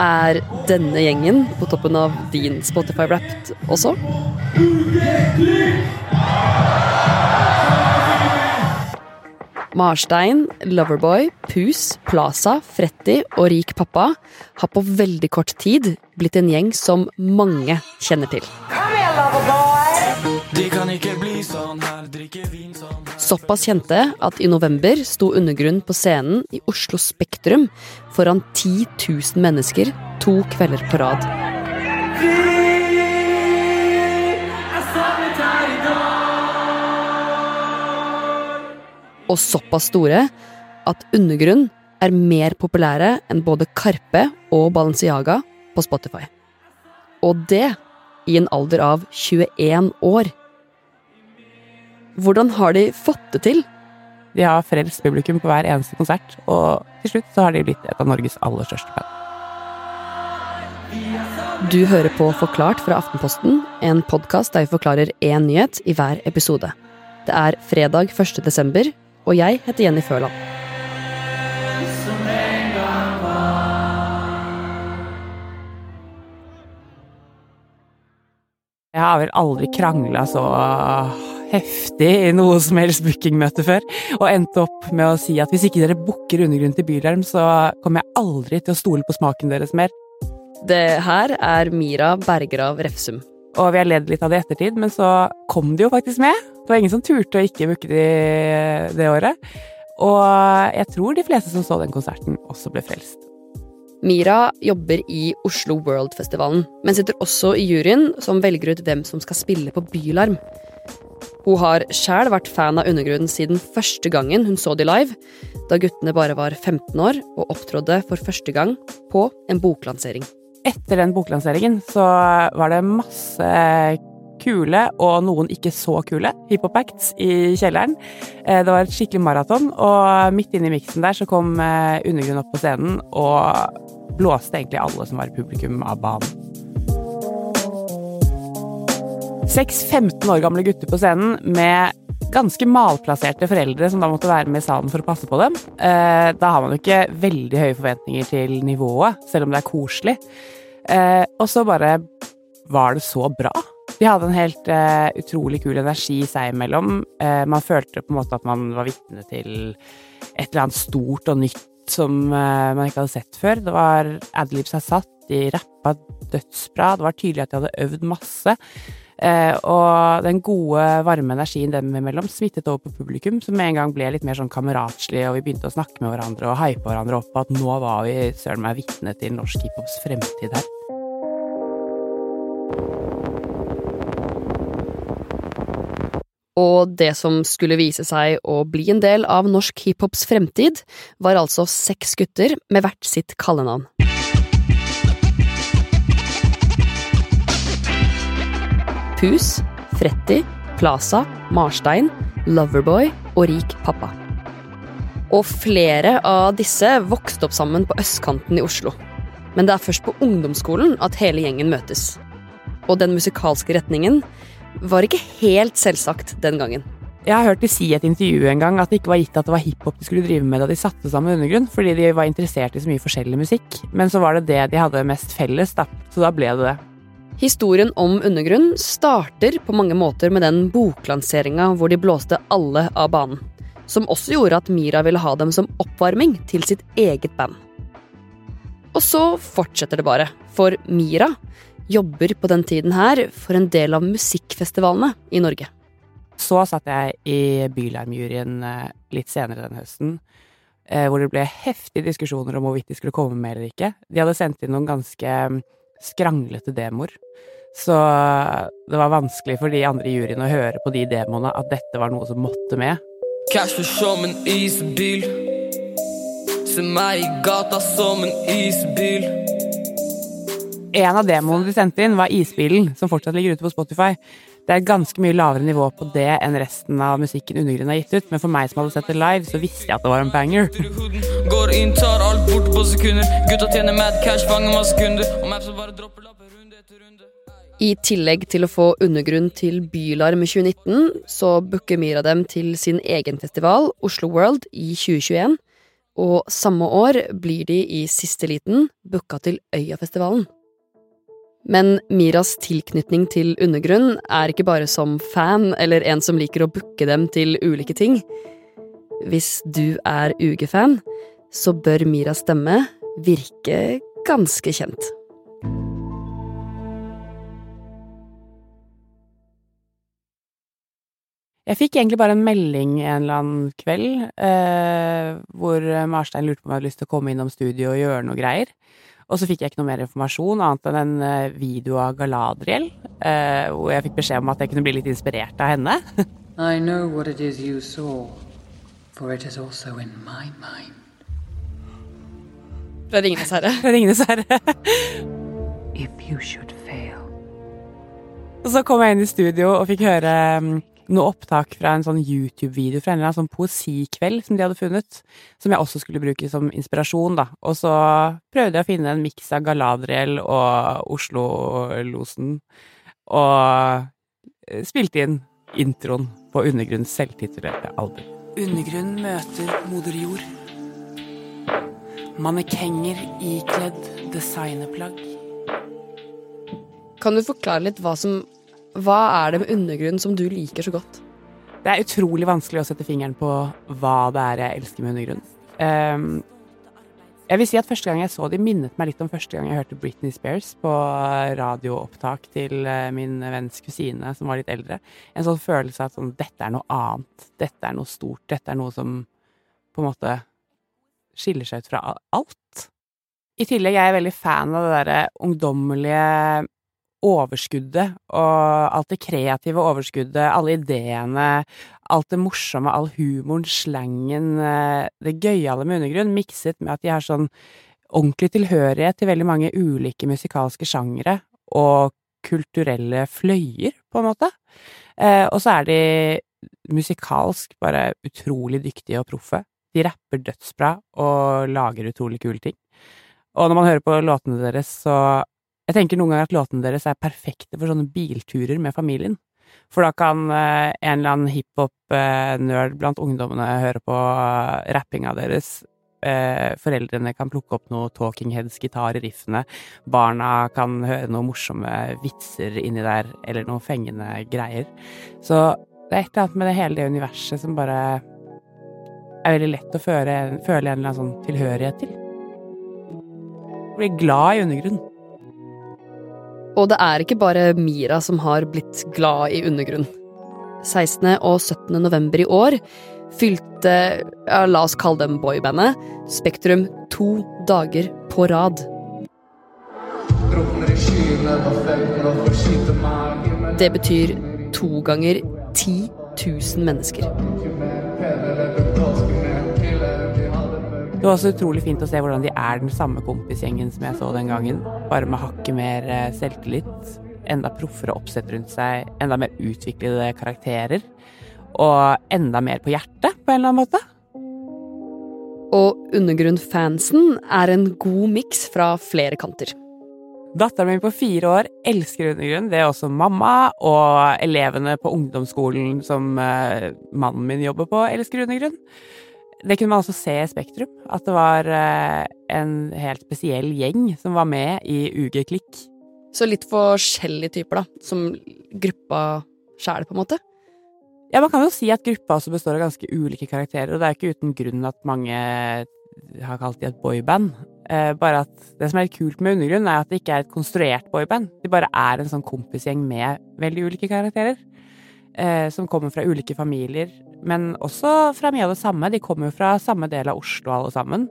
Er denne gjengen på toppen av din Spotify Wrapped også? Marstein, Loverboy, Pus, Plaza, Fretti og Rik pappa har på veldig kort tid blitt en gjeng som mange kjenner til. Såpass kjente at i november sto Undergrunn på scenen i Oslo Spektrum foran 10 000 mennesker to kvelder på rad. Og såpass store at Undergrunn er mer populære enn både Karpe og Balenciaga på Spotify. Og det i en alder av 21 år. Hvordan har de fått det til? De har frelst publikum på hver eneste konsert, og til slutt så har de blitt et av Norges aller største band. Du hører på Forklart fra Aftenposten, en podkast der vi forklarer én nyhet i hver episode. Det er fredag 1. desember, og jeg heter Jenny Føland. Jeg har vel aldri krangla så heftig i noe som helst bookingmøte før, og endte opp med å si at hvis ikke dere booker Undergrunn til Bylarm, så kommer jeg aldri til å stole på smaken deres mer. Det her er Mira Bergrav Refsum. Og vi har ledd litt av det i ettertid, men så kom de jo faktisk med. Det var ingen som turte å ikke booke de det året. Og jeg tror de fleste som så den konserten, også ble frelst. Mira jobber i Oslo World-festivalen, men sitter også i juryen som velger ut hvem som skal spille på Bylarm. Hun har sjæl vært fan av Undergrunnen siden første gangen hun så de live, da guttene bare var 15 år og opptrådde for første gang på en boklansering. Etter den boklanseringen så var det masse kule og noen ikke så kule hiphop-acts i kjelleren. Det var et skikkelig maraton, og midt inne i miksen der så kom Undergrunn opp på scenen og blåste egentlig alle som var i publikum av banen. Seks 15 år gamle gutter på scenen med ganske malplasserte foreldre som da måtte være med i salen for å passe på dem. Da har man jo ikke veldig høye forventninger til nivået, selv om det er koselig. Og så bare var det så bra. De hadde en helt uh, utrolig kul energi seg imellom. Man følte på en måte at man var vitne til et eller annet stort og nytt som man ikke hadde sett før. Det var adlibs er satt, de rappa dødsbra, det var tydelig at de hadde øvd masse. Og den gode, varme energien dem imellom smittet over på publikum, som med en gang ble litt mer sånn kameratslig, og vi begynte å snakke med hverandre og hype hverandre opp på at nå var vi søren meg vitne til norsk hiphops fremtid her. Og det som skulle vise seg å bli en del av norsk hiphops fremtid, var altså seks gutter med hvert sitt kallenavn. Pus, Fretti, Plaza, Marstein, Loverboy og Rik pappa. Og flere av disse vokste opp sammen på østkanten i Oslo. Men det er først på ungdomsskolen at hele gjengen møtes. Og den musikalske retningen var ikke helt selvsagt den gangen. Jeg har hørt de si i et intervju en gang at det ikke var gitt at det var hiphop de skulle drive med da de satte sammen Undergrunn, fordi de var interessert i så mye forskjellig musikk. Men så var det det de hadde mest felles, da. Så da ble det det. Historien om Undergrunn starter på mange måter med den boklanseringa hvor de blåste alle av banen. Som også gjorde at Mira ville ha dem som oppvarming til sitt eget band. Og så fortsetter det bare, for Mira jobber på den tiden her for en del av musikkfestivalene i Norge. Så satt jeg i Bylarm-juryen litt senere den høsten, hvor det ble heftige diskusjoner om hvorvidt de skulle komme med eller ikke. De hadde sendt inn noen ganske skranglete demoer. Så det var vanskelig for de andre i juryen å høre på de demoene at dette var noe som måtte med. Cash for som en isbil. Se meg i gata som en isbil. En av demoene de sendte inn, var Isbilen, som fortsatt ligger ute på Spotify. Det er ganske mye lavere nivå på det enn resten av musikken Undergrunn har gitt ut, men for meg som hadde sett det live, så visste jeg at det var en banger. Går inn, tar alt bort på sekunder. Gutta tjener mad cash, fanger masse kunder. Og maps bare dropper lapper runde etter runde. I tillegg til å få Undergrunn til Bylarm i 2019, så booker Mira dem til sin egen festival, Oslo World, i 2021. Og samme år blir de i siste liten booka til Øyafestivalen. Men Miras tilknytning til undergrunn er ikke bare som fan eller en som liker å booke dem til ulike ting. Hvis du er UG-fan, så bør Miras stemme virke ganske kjent. Jeg fikk egentlig bare en melding en eller annen kveld eh, hvor Marstein lurte på om jeg hadde lyst til å komme innom studio og gjøre noe greier. Og så fikk jeg ikke noe mer informasjon annet enn en eh, video av Galadriel, eh, hvor jeg fikk beskjed om at jeg kunne bli litt inspirert av henne. I know what it is you saw, for it is also in my mind. Fra Ringenes herre. Fra Ringenes herre. If you should fail, Og så kom jeg inn i studio og fikk høre mm, noe opptak fra en sånn YouTube-video fra en eller annen sånn poesikveld som de hadde funnet, som jeg også skulle bruke som inspirasjon, da. Og så prøvde jeg å finne en miks av Galadriel og Oslo-losen, og eh, spilte inn introen på Undergrunns selvtitulerte album. Undergrunn møter moder jord. Mannekenger ikledd designerplagg. Kan du forklare litt hva som Hva er det med undergrunn som du liker så godt? Det er utrolig vanskelig å sette fingeren på hva det er jeg elsker med undergrunn. Um, jeg vil si at første gang jeg så de minnet meg litt om første gang jeg hørte Britney Spears på radioopptak til eh, min venns kusine som var litt eldre. En sånn følelse av at sånn, dette er noe annet, dette er noe stort, dette er noe som på en måte skiller seg ut fra alt. I tillegg er jeg veldig fan av det derre ungdommelige overskuddet og alt det kreative overskuddet, alle ideene, alt det morsomme, all humoren, slangen, eh, det gøyale med undergrunn, mikset med at de har sånn ordentlig tilhørighet til veldig mange ulike musikalske sjangere og kulturelle fløyer, på en måte. Eh, og så er de musikalsk bare utrolig dyktige og proffe. De rapper dødsbra og lager utrolig kule ting. Og når man hører på låtene deres, så Jeg tenker noen ganger at låtene deres er perfekte for sånne bilturer med familien. For da kan eh, en eller annen hiphop-nerd blant ungdommene høre på eh, rappinga deres. Eh, foreldrene kan plukke opp noe Talking Heads-gitar i riffene. Barna kan høre noen morsomme vitser inni der, eller noen fengende greier. Så det er et eller annet med det hele det universet som bare er veldig lett å føle, føle en eller annen sånn tilhørighet til. Blir glad i undergrunn. Og det er ikke bare Mira som har blitt glad i undergrunn. 16. og 17. november i år fylte, ja, la oss kalle dem boybandet, Spektrum to dager på rad. Det betyr to ganger 10 000 mennesker. Det var også utrolig fint å se hvordan de er den samme kompisgjengen som jeg så den gangen, bare med hakket mer eh, selvtillit, enda proffere oppsett rundt seg, enda mer utviklede karakterer, og enda mer på hjertet, på en eller annen måte. Og undergrunn-fansen er en god miks fra flere kanter. Datteren min på fire år elsker undergrunn. Det er også mamma, og elevene på ungdomsskolen som eh, mannen min jobber på, elsker undergrunn. Det kunne man også se i Spektrum, at det var eh, en helt spesiell gjeng som var med i UG Klikk. Så litt forskjellige typer, da, som gruppa sjæl, på en måte. Ja, man kan jo si at gruppa også består av ganske ulike karakterer, og det er ikke uten grunn at mange har kalt de et boyband. Eh, bare at det som er litt kult med Undergrunn, er at det ikke er et konstruert boyband. De bare er en sånn kompisgjeng med veldig ulike karakterer. Eh, som kommer fra ulike familier, men også fra mye av det samme. De kommer jo fra samme del av Oslo, alle sammen.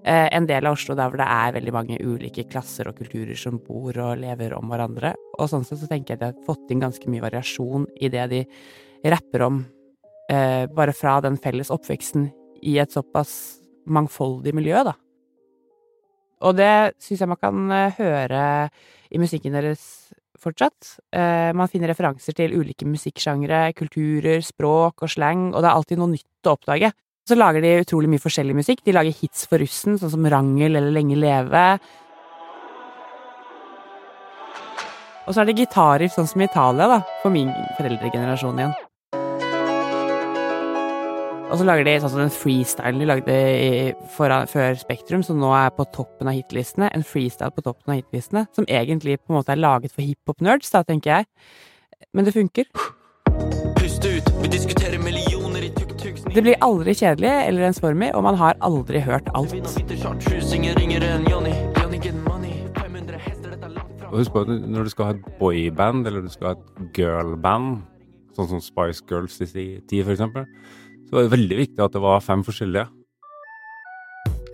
Eh, en del av Oslo der hvor det er veldig mange ulike klasser og kulturer som bor og lever om hverandre. Og sånn sett så tenker jeg at de har fått inn ganske mye variasjon i det de rapper om, eh, bare fra den felles oppveksten i et såpass mangfoldig miljø, da. Og det syns jeg man kan eh, høre i musikken deres fortsatt. Eh, man finner referanser til ulike musikksjangre, kulturer, språk og slang, og det er alltid noe nytt å oppdage. Så lager de utrolig mye forskjellig musikk. De lager hits for russen, sånn som Rangel eller Lenge leve. Og så er det gitarer, sånn som i Italia, da, for min foreldregenerasjon igjen. Og så lager de sånn som den freestylen de lagde i, foran, før Spektrum, som nå er på toppen av hitlistene. En freestyle på toppen av hitlistene, som egentlig på en måte er laget for hiphop-nerds, da, tenker jeg. Men det funker. Pust ut, vi diskuterer millioner i tuk-tuk. Det blir aldri kjedelig eller ensformig, og man har aldri hørt alt. Og husk på at når du skal ha et boyband eller du skal ha et girlband, sånn som Spice Girls i sin tid for eksempel, så var veldig viktig at det var fem forskjellige.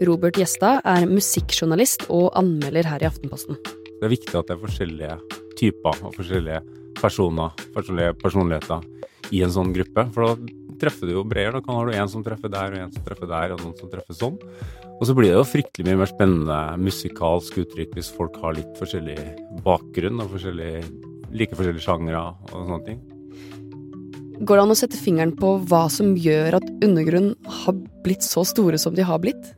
Robert Gjestad er musikkjournalist og anmelder her i Aftenposten. Det er viktig at det er forskjellige typer og forskjellige personer, forskjellige personligheter i en sånn gruppe. For da treffer du jo bredere. Da kan har du en som treffer der, og en som treffer der, og noen som treffer sånn. Og så blir det jo fryktelig mye mer spennende musikalsk uttrykk hvis folk har litt forskjellig bakgrunn og forskjellig, like forskjellige sjangre og sånne ting. Går det an å sette fingeren på hva som gjør at undergrunn har blitt så store som de har blitt?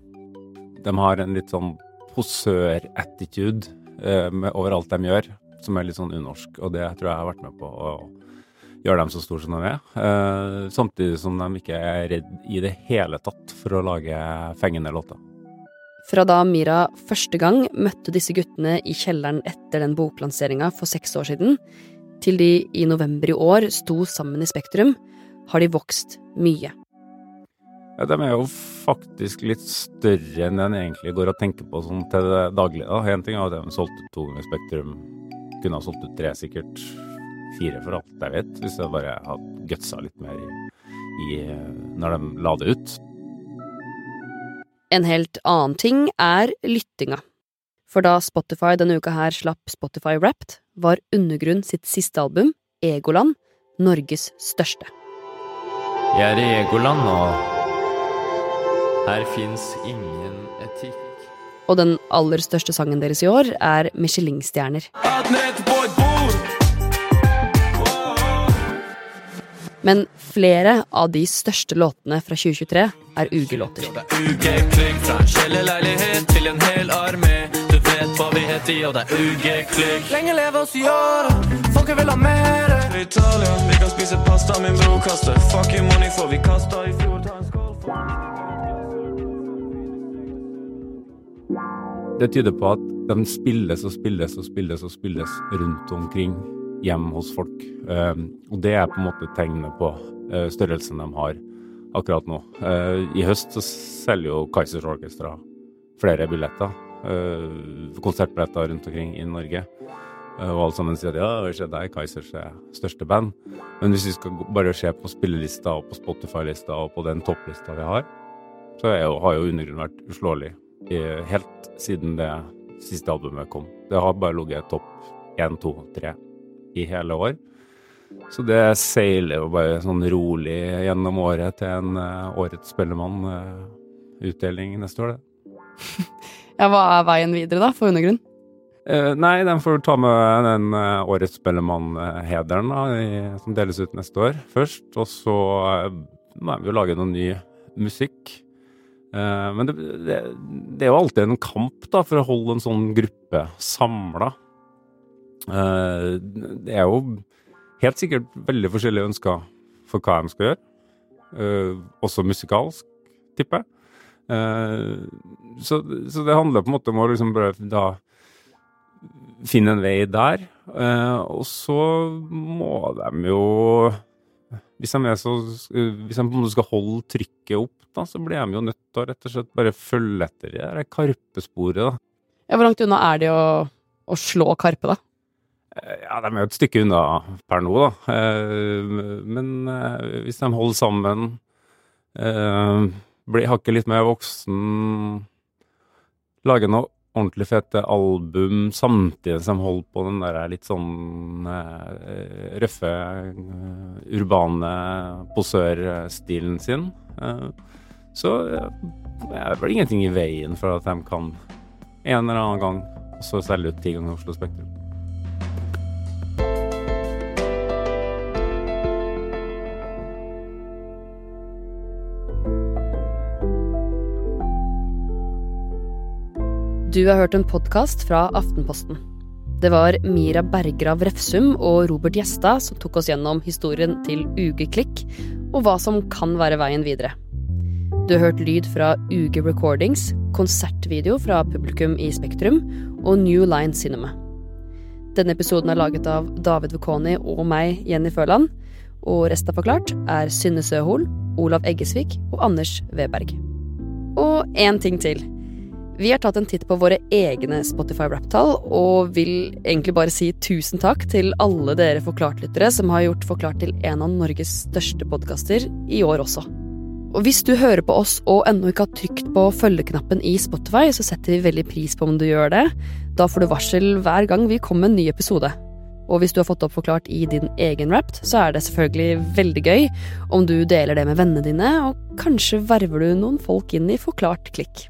De har en litt sånn posør-attitude eh, over alt de gjør, som er litt sånn unorsk. Og det tror jeg har vært med på å gjøre dem så store som de er. Eh, samtidig som de ikke er redd i det hele tatt for å lage fengende låter. Fra da Mira første gang møtte disse guttene i kjelleren etter den boklanseringa for seks år siden, til de i november i år sto sammen i Spektrum, har de vokst mye. Ja, de er jo faktisk litt større enn en egentlig går og tenker på sånn til det daglige. Én ting er at de solgte to i Spektrum, kunne ha solgt ut tre, sikkert fire for alt jeg vet, hvis jeg bare hadde gutsa litt mer i, i når de la det ut. En helt annen ting er lyttinga. For da Spotify denne uka her slapp Spotify Wrapped, var Undergrunn sitt siste album, Egoland, Norges største. Jeg er i Egoland nå. Her fins ingen etikk. Og den aller største sangen deres i år er Michelin-stjerner. Men flere av de største låtene fra 2023 er UG-låter. UG-klikk fra en kjellerleilighet til en hel armé. Vet hva vi heter, og det er UG-klikk. Lenge leve oss i året, folket vil ha mere. Italia, vi kan spise pasta, min bror kaster. Fuck you money, for vi kasta i fjor. Ta en skål for Det tyder på at de spilles og spilles og spilles og spilles rundt omkring hjemme hos folk. Eh, og det er på en måte tegnet på eh, størrelsen de har akkurat nå. Eh, I høst så selger jo Kaizers Orchestra flere billetter. Eh, konsertbilletter rundt omkring i Norge. Eh, og alle sammen sier at ja, vi ser deg, Kaizers er største band. Men hvis vi skal bare se på spillelista og på Spotify-lista og på den topplista vi har, så jo, har jo undergrunnen vært uslåelig helt siden det siste albumet kom. Det har bare ligget topp 1, 2, 3 i hele år. Så det seiler jo bare sånn rolig gjennom året til en uh, Årets Spellemann-utdeling neste år, det. Ja, hva er veien videre, da, for Undergrunn? Eh, nei, den får ta med den eh, Årets Spellemann-hederen som deles ut neste år først. Og så eh, må vi jo lage noe ny musikk. Eh, men det, det, det er jo alltid en kamp da, for å holde en sånn gruppe samla. det er jo helt sikkert veldig forskjellige ønsker for hva de skal gjøre. Eh, også musikalsk, tipper jeg. Eh, så, så det handler på en måte om å liksom bare da finne en vei der. Eh, og så må de jo Hvis de, så, hvis de skal holde trykket opp, da, så blir de jo nødt til å rett og slett bare følge etter det der karpesporet. da. Ja, hvor langt unna er de å, å slå Karpe, da? Eh, Ja, de er jo et stykke unna per nå, da. Men hvis de holder sammen, blir hakket litt mer voksen, lage noe ordentlig fete album samtidig som de holder på den der litt sånn uh, røffe, uh, urbane posørstilen sin, Uh, så det er vel ingenting i veien for at de kan en eller annen gang også selge ut ti ganger Oslo Spektrum. Du har hørt en podkast fra Aftenposten. Det var Mira Bergrav Refsum og Robert Gjestad som tok oss gjennom historien til UG Klikk, og hva som kan være veien videre. Du har hørt lyd fra UG Recordings, konsertvideo fra publikum i Spektrum og New Line Cinema. Denne episoden er laget av David Vekoni og meg, Jenny Føland. Og resten av Forklart er Synne Søhol, Olav Eggesvik og Anders Weberg. Og én ting til. Vi har tatt en titt på våre egne Spotify-rap-tall, og vil egentlig bare si tusen takk til alle dere Forklart-lyttere som har gjort Forklart til en av Norges største podkaster i år også. Og hvis du hører på oss og ennå ikke har trykt på følgeknappen i Spotify, så setter vi veldig pris på om du gjør det. Da får du varsel hver gang vi kommer med en ny episode. Og hvis du har fått opp forklart i din egen rapt, så er det selvfølgelig veldig gøy om du deler det med vennene dine, og kanskje verver du noen folk inn i Forklart klikk.